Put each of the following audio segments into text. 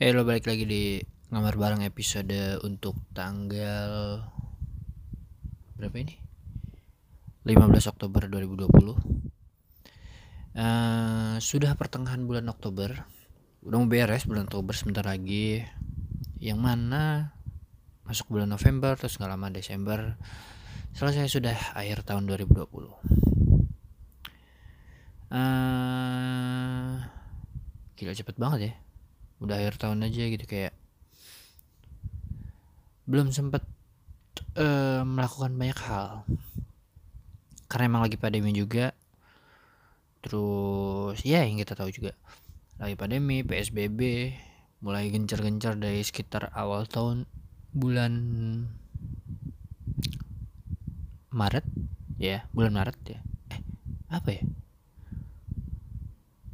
Eh lo balik lagi di ngamar bareng episode untuk tanggal berapa ini? 15 Oktober 2020. Uh, sudah pertengahan bulan Oktober. Udah mau beres bulan Oktober sebentar lagi. Yang mana masuk bulan November terus nggak lama Desember selesai sudah akhir tahun 2020. Uh, gila cepet banget ya udah akhir tahun aja gitu kayak belum sempet uh, melakukan banyak hal. Karena emang lagi pandemi juga. Terus ya yang kita tahu juga lagi pandemi psbb mulai gencar-gencar dari sekitar awal tahun bulan Maret ya bulan Maret ya. Eh apa ya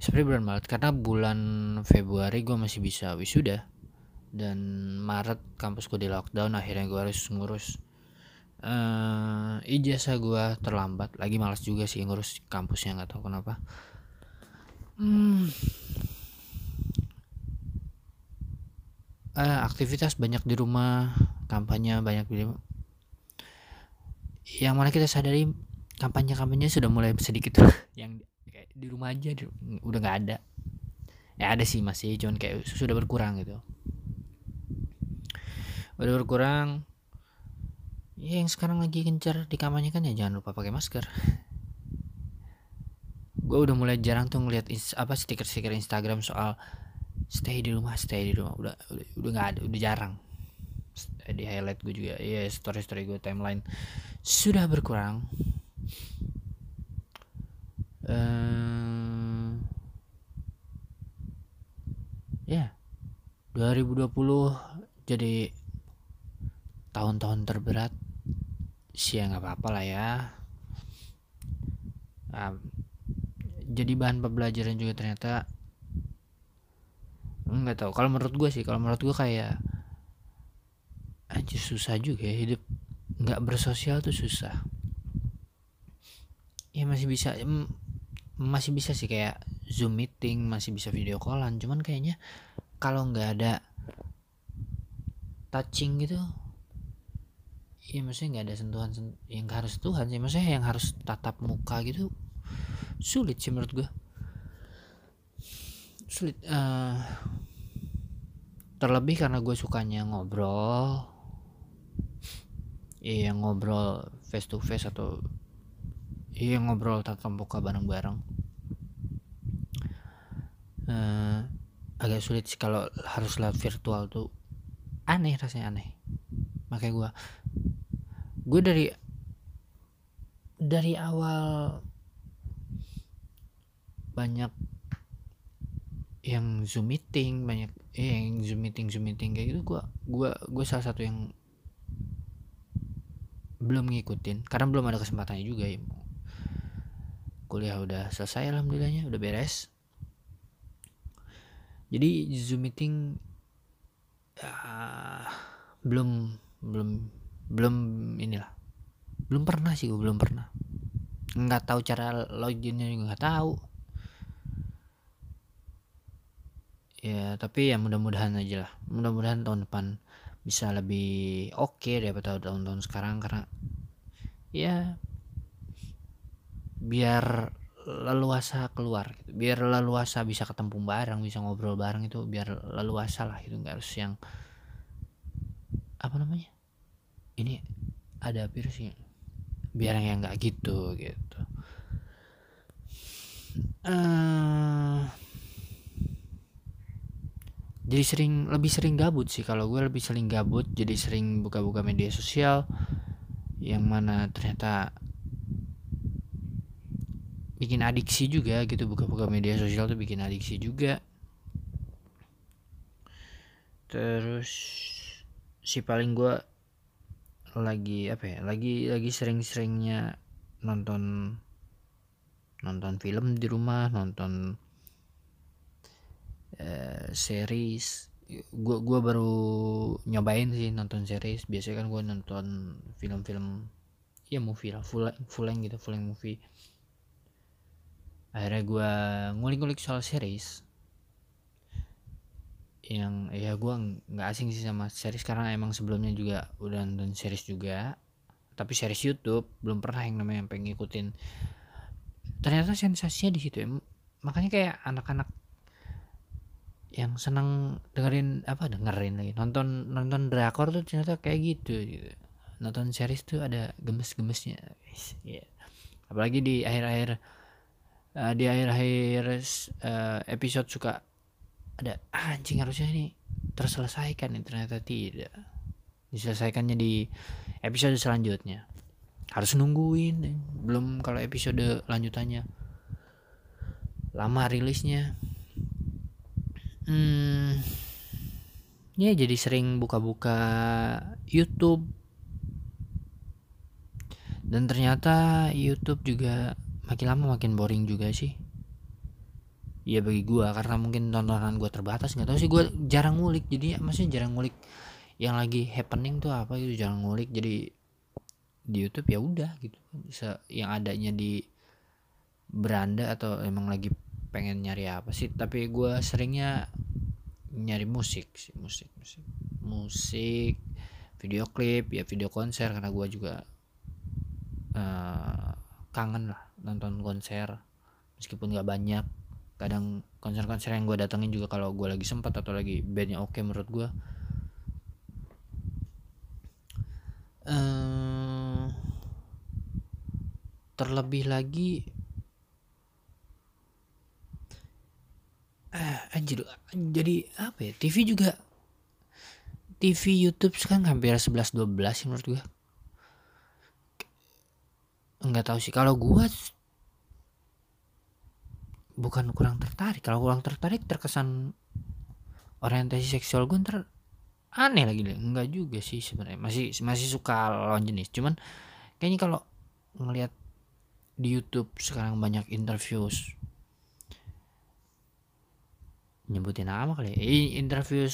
sebenarnya bulan Maret karena bulan Februari gue masih bisa wisuda. Dan Maret kampus gue di lockdown akhirnya gue harus ngurus. Uh, ijazah gue terlambat. Lagi malas juga sih ngurus kampusnya nggak tahu kenapa. Hmm. uh, aktivitas banyak di rumah kampanye banyak di rumah. Yang mana kita sadari kampanye kampanye sudah mulai sedikit yang di rumah aja di, udah nggak ada. Ya ada sih masih cuman kayak sudah berkurang gitu. Udah berkurang. Ya yang sekarang lagi kencar di kamarnya kan ya jangan lupa pakai masker. Gue udah mulai jarang tuh ngeliat apa stiker-stiker Instagram soal stay di rumah stay di rumah. Udah udah udah nggak ada udah jarang. Di highlight gue juga ya story story gue timeline sudah berkurang uh, ya 2020 jadi tahun-tahun terberat sih ya nggak apa-apa lah ya. Nah, jadi bahan pembelajaran juga ternyata nggak tahu. Kalau menurut gue sih kalau menurut gue kayak anjir susah juga ya hidup. Nggak bersosial tuh susah. Ya masih bisa masih bisa sih kayak zoom meeting masih bisa video callan. Cuman kayaknya kalau nggak ada touching gitu ya maksudnya nggak ada sentuhan yang harus Tuhan sih. Maksudnya yang harus tatap muka gitu sulit sih menurut gue sulit uh, terlebih karena gue sukanya ngobrol. Iya ngobrol face to face atau iya ngobrol tatap muka bareng-bareng. Uh, agak sulit sih kalau harus lihat virtual tuh. Aneh rasanya aneh. Makanya gue gue dari dari awal banyak yang zoom meeting banyak eh, yang zoom meeting zoom meeting kayak gitu gue gue gue salah satu yang belum ngikutin. Karena belum ada kesempatannya juga ya kuliah udah selesai alhamdulillahnya udah beres. Jadi zoom meeting uh, belum belum belum inilah. Belum pernah sih gue belum pernah. Nggak tahu cara loginnya juga nggak tahu. Ya tapi ya mudah-mudahan aja lah. Mudah-mudahan tahun depan bisa lebih oke okay daripada tahun-tahun sekarang karena ya biar leluasa keluar gitu. biar leluasa bisa ketemu bareng bisa ngobrol bareng itu biar leluasa lah itu nggak harus yang apa namanya ini ada virusnya biar yang nggak gitu gitu. Uh, jadi sering lebih sering gabut sih. Kalau gue lebih sering gabut jadi sering buka-buka media sosial yang mana ternyata bikin adiksi juga gitu buka-buka media sosial tuh bikin adiksi juga. Terus si paling gue lagi apa ya lagi lagi sering-seringnya nonton nonton film di rumah nonton uh, series. Gue gua baru nyobain sih nonton series. Biasanya kan gue nonton film-film ya movie lah full full length gitu full length movie akhirnya gue ngulik-ngulik soal series. Yang ya gue nggak asing sih sama series karena emang sebelumnya juga udah nonton series juga. Tapi series YouTube belum pernah yang namanya pengen ngikutin. Ternyata sensasinya di situ ya. Makanya kayak anak-anak yang senang dengerin apa dengerin lagi nonton nonton drakor tuh ternyata kayak gitu, gitu. nonton series tuh ada gemes-gemesnya. Yeah. apalagi di akhir-akhir uh, di akhir-akhir uh, episode suka ada ah, anjing harusnya ini terselesaikan nih. Ternyata tidak. Diselesaikannya di episode selanjutnya. Harus nungguin belum kalau episode lanjutannya. Lama rilisnya. Hmm, ya jadi sering buka-buka YouTube. Dan ternyata YouTube juga makin lama makin boring juga sih. Iya bagi gue karena mungkin tontonan gue terbatas nggak tahu sih. Gue jarang ngulik jadi maksudnya jarang ngulik yang lagi happening tuh apa gitu jarang ngulik. Jadi di YouTube ya udah gitu. Bisa yang adanya di beranda atau emang lagi pengen nyari apa sih. Tapi gue seringnya nyari musik sih musik musik. Musik video klip ya video konser karena gue juga uh, kangen lah nonton konser meskipun nggak banyak. Kadang konser-konser yang gue datengin juga kalau gue lagi sempat atau lagi bandnya oke okay menurut gue uh, terlebih lagi uh, anjir jadi apa ya TV juga TV YouTube sekarang hampir 11 12 sih menurut gue nggak tahu sih kalau gue bukan kurang tertarik. Kalau kurang tertarik terkesan orientasi seksual gue ntar aneh lagi deh. Enggak juga sih sebenarnya. Masih masih suka lawan jenis. Cuman kayaknya kalau ngelihat di YouTube sekarang banyak interview nyebutin nama kali ya. Interview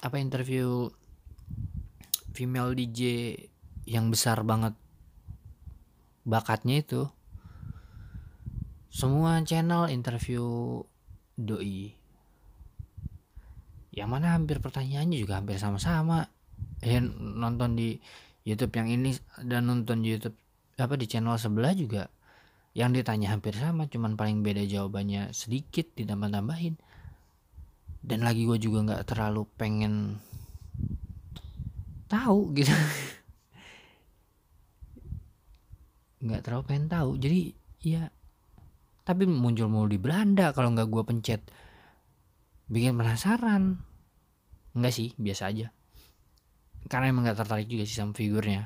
apa interview female DJ yang besar banget bakatnya itu semua channel interview doi. Yang mana hampir pertanyaannya juga hampir sama-sama. Ya nonton di YouTube yang ini dan nonton di YouTube apa di channel sebelah juga. Yang ditanya hampir sama cuman paling beda jawabannya sedikit ditambah-tambahin. Dan lagi gue juga nggak terlalu pengen tahu gitu. Nggak terlalu pengen tahu. Jadi ya tapi muncul mulu di Belanda kalau nggak gue pencet. Bikin penasaran. Enggak sih biasa aja. Karena emang nggak tertarik juga sih sama figurnya.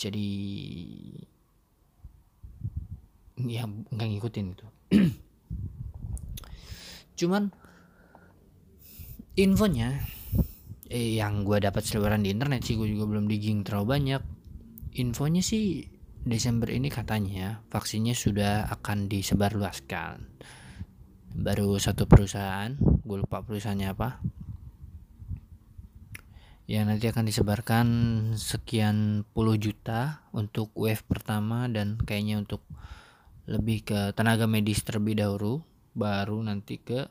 Jadi ya nggak ngikutin itu. Cuman infonya eh, yang gue dapat seliweran di internet sih gue juga belum digging terlalu banyak. Infonya sih Desember ini katanya vaksinnya sudah akan disebarluaskan. Baru satu perusahaan, gue lupa perusahaannya apa. Ya nanti akan disebarkan sekian puluh juta untuk wave pertama dan kayaknya untuk lebih ke tenaga medis terlebih dahulu, baru nanti ke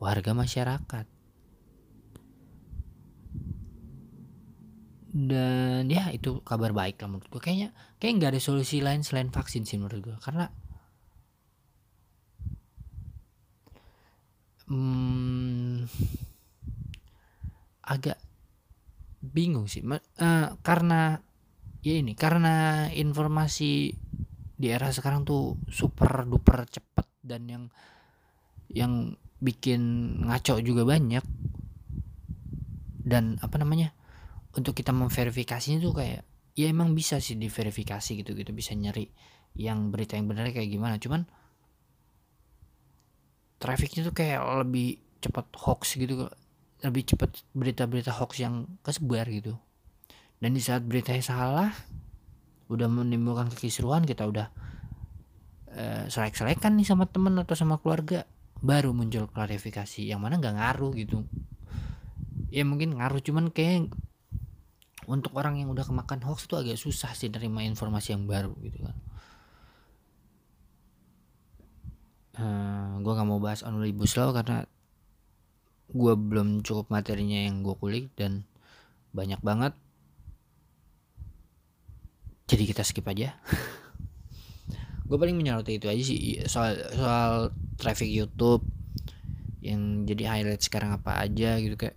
warga masyarakat. Dan ya itu kabar baik lah menurut gue kayaknya kayak nggak ada solusi lain selain vaksin sih menurut gue karena hmm, agak bingung sih. Uh, karena ya ini karena informasi di era sekarang tuh super duper cepet dan yang yang bikin ngaco juga banyak. Dan apa namanya untuk kita memverifikasinya tuh kayak ya emang bisa sih diverifikasi gitu gitu bisa nyari yang berita yang benar kayak gimana. Cuman trafficnya tuh kayak lebih cepat hoax gitu lebih cepat berita-berita hoax yang kesebar gitu. Dan di saat beritanya salah udah menimbulkan kekisruan kita udah uh, selek-selekan nih sama temen atau sama keluarga baru muncul klarifikasi. Yang mana nggak ngaruh gitu. Ya mungkin ngaruh cuman kayak untuk orang yang udah kemakan hoax itu agak susah sih nerima informasi yang baru gitu kan. Uh, eh, gue nggak mau bahas omnibus law karena gue belum cukup materinya yang gue kulik dan banyak banget. Jadi kita skip aja. Gue paling menyoroti itu aja sih soal soal traffic YouTube yang jadi highlight sekarang apa aja gitu kayak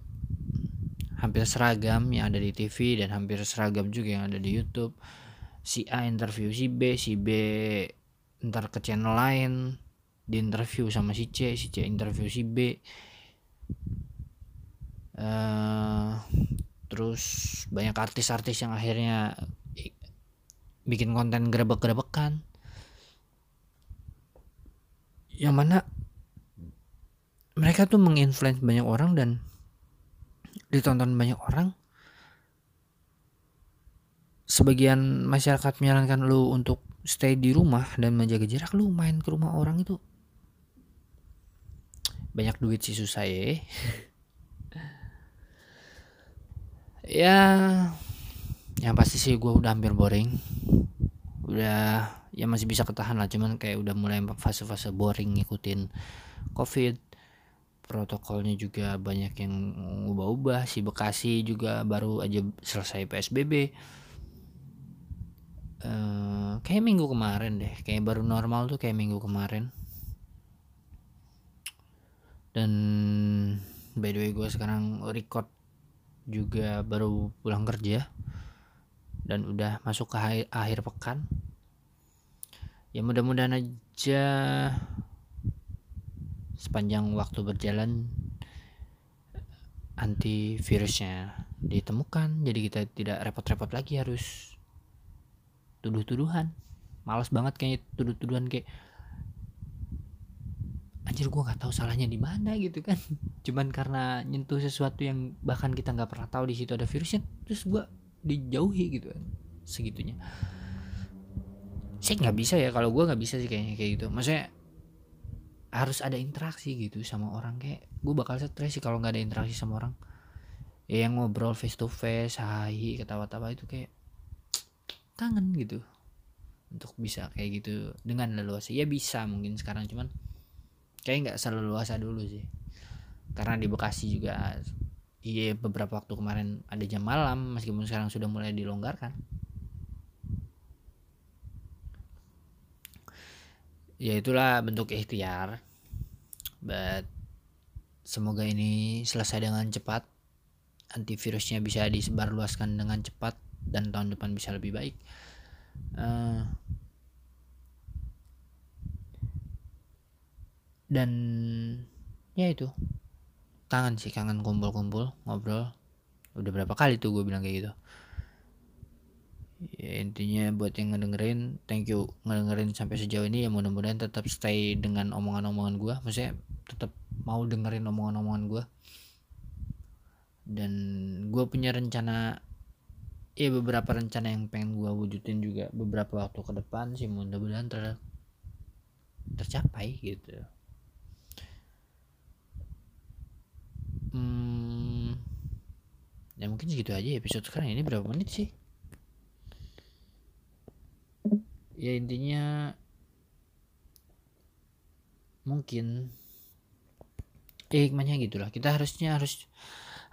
hampir seragam yang ada di TV dan hampir seragam juga yang ada di YouTube. Si A interview si B si B ntar ke channel lain di interview sama si C si C interview si B. Uh, terus banyak artis-artis yang akhirnya bikin konten grebek-grebekan. Yang mana mereka tuh menginfluence banyak orang dan ditonton banyak orang sebagian masyarakat menyarankan lu untuk stay di rumah dan menjaga jarak lu main ke rumah orang itu. Banyak duit sih susah ya. Ya yang pasti sih gue udah hampir boring. Udah ya masih bisa ketahan lah cuman kayak udah mulai fase-fase boring ngikutin covid protokolnya juga banyak yang ubah-ubah si Bekasi juga baru aja selesai PSBB uh, eh, kayak minggu kemarin deh. Kayak baru normal tuh kayak minggu kemarin. Dan by the way gue sekarang record juga baru pulang kerja. Dan udah masuk ke akhir, akhir pekan. Ya mudah-mudahan aja sepanjang waktu berjalan antivirusnya ditemukan. Jadi kita tidak repot-repot lagi harus tuduh-tuduhan. Males banget kayak tuduh-tuduhan kayak anjir gue nggak tahu salahnya di mana gitu kan. Cuman karena nyentuh sesuatu yang bahkan kita nggak pernah tahu di situ ada virusnya terus gue dijauhi gitu kan segitunya. Saya nggak bisa ya kalau gue nggak bisa sih kayaknya kayak gitu. Maksudnya harus ada interaksi gitu sama orang. Kayak gue bakal stres sih kalau nggak ada interaksi sama orang. Ya yang ngobrol face to face hai ketawa-tawa itu kayak kangen gitu. Untuk bisa kayak gitu dengan leluasa. Ya bisa mungkin sekarang cuman kayak nggak selalu leluasa dulu sih. Karena di Bekasi juga iya beberapa waktu kemarin ada jam malam meskipun sekarang sudah mulai dilonggarkan ya itulah bentuk ikhtiar. But semoga ini selesai dengan cepat. Antivirusnya bisa disebarluaskan dengan cepat dan tahun depan bisa lebih baik. Uh, dan ya itu. Kangen sih kangen kumpul-kumpul ngobrol. Udah berapa kali tuh gue bilang kayak gitu ya intinya buat yang ngedengerin thank you ngedengerin sampai sejauh ini. Ya mudah-mudahan tetap stay dengan omongan-omongan gue maksudnya tetap mau dengerin omongan-omongan gue dan gue punya rencana ya beberapa rencana yang pengen gue wujudin juga beberapa waktu ke depan sih. Mudah-mudahan ter tercapai gitu. Hmm, ya mungkin segitu aja episode sekarang. Ini berapa menit sih ya intinya mungkin ya hikmahnya gitulah. Kita harusnya harus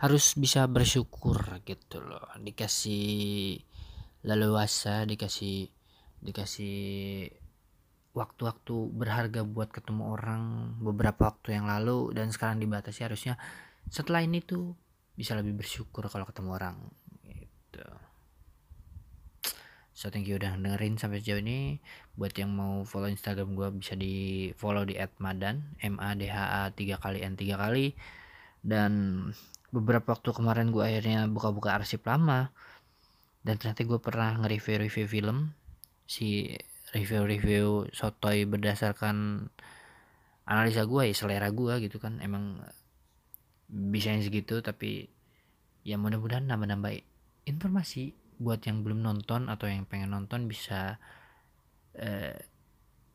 harus bisa bersyukur gitu loh. Dikasih leluasa dikasih dikasih waktu-waktu berharga buat ketemu orang beberapa waktu yang lalu dan sekarang dibatasi harusnya setelah ini tuh bisa lebih bersyukur kalau ketemu orang so thank you udah dengerin sampai sejauh ini. Buat yang mau follow instagram gue bisa di follow di @madan m a d h a tiga kali n tiga kali. Dan beberapa waktu kemarin gue akhirnya buka-buka arsip lama. Dan ternyata gue pernah nge-review-review film. Si review-review sotoy berdasarkan analisa gue ya selera gue gitu kan. Emang bisa yang segitu tapi ya mudah-mudahan nambah-nambah informasi buat yang belum nonton atau yang pengen nonton bisa eh,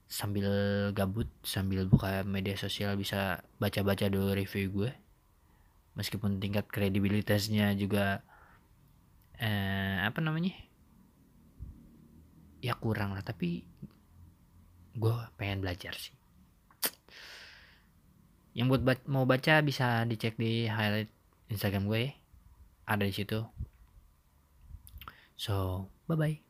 sambil gabut sambil buka media sosial bisa baca-baca dulu review gue. Meskipun tingkat kredibilitasnya juga eh, apa namanya? Ya kurang lah tapi gue pengen belajar sih. Yang buat mau baca bisa dicek di highlight Instagram gue ada di situ so bye bye